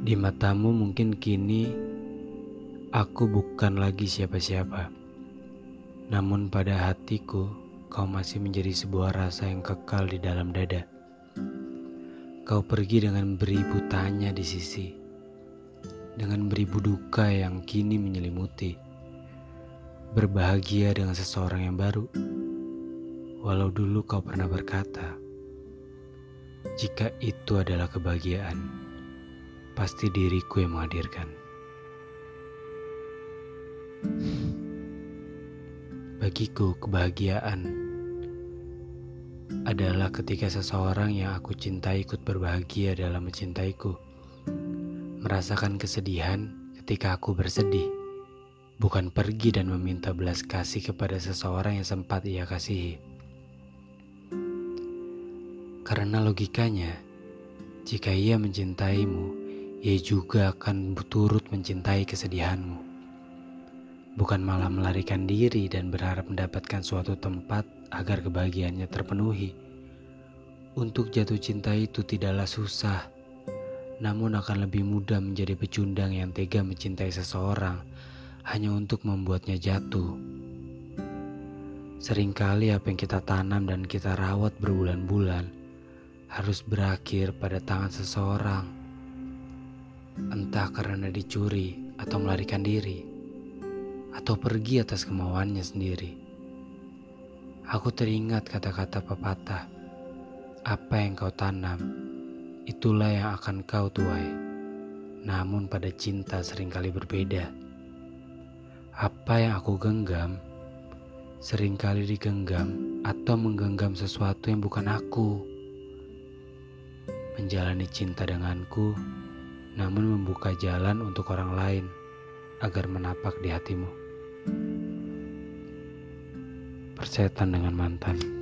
Di matamu mungkin kini aku bukan lagi siapa-siapa. Namun pada hatiku kau masih menjadi sebuah rasa yang kekal di dalam dada. Kau pergi dengan beribu tanya di sisi. Dengan beribu duka yang kini menyelimuti. Berbahagia dengan seseorang yang baru. Walau dulu kau pernah berkata, jika itu adalah kebahagiaan pasti diriku yang menghadirkan. Bagiku, kebahagiaan adalah ketika seseorang yang aku cintai ikut berbahagia dalam mencintaiku. Merasakan kesedihan ketika aku bersedih, bukan pergi dan meminta belas kasih kepada seseorang yang sempat ia kasihi. Karena logikanya, jika ia mencintaimu, ia juga akan turut mencintai kesedihanmu. Bukan malah melarikan diri dan berharap mendapatkan suatu tempat agar kebahagiaannya terpenuhi. Untuk jatuh cinta itu tidaklah susah, namun akan lebih mudah menjadi pecundang yang tega mencintai seseorang hanya untuk membuatnya jatuh. Seringkali apa yang kita tanam dan kita rawat berbulan-bulan harus berakhir pada tangan seseorang entah karena dicuri atau melarikan diri, atau pergi atas kemauannya sendiri. Aku teringat kata-kata pepatah, apa yang kau tanam, itulah yang akan kau tuai. Namun pada cinta sering kali berbeda. Apa yang aku genggam, sering kali digenggam atau menggenggam sesuatu yang bukan aku. Menjalani cinta denganku namun membuka jalan untuk orang lain agar menapak di hatimu. Persetan dengan mantan.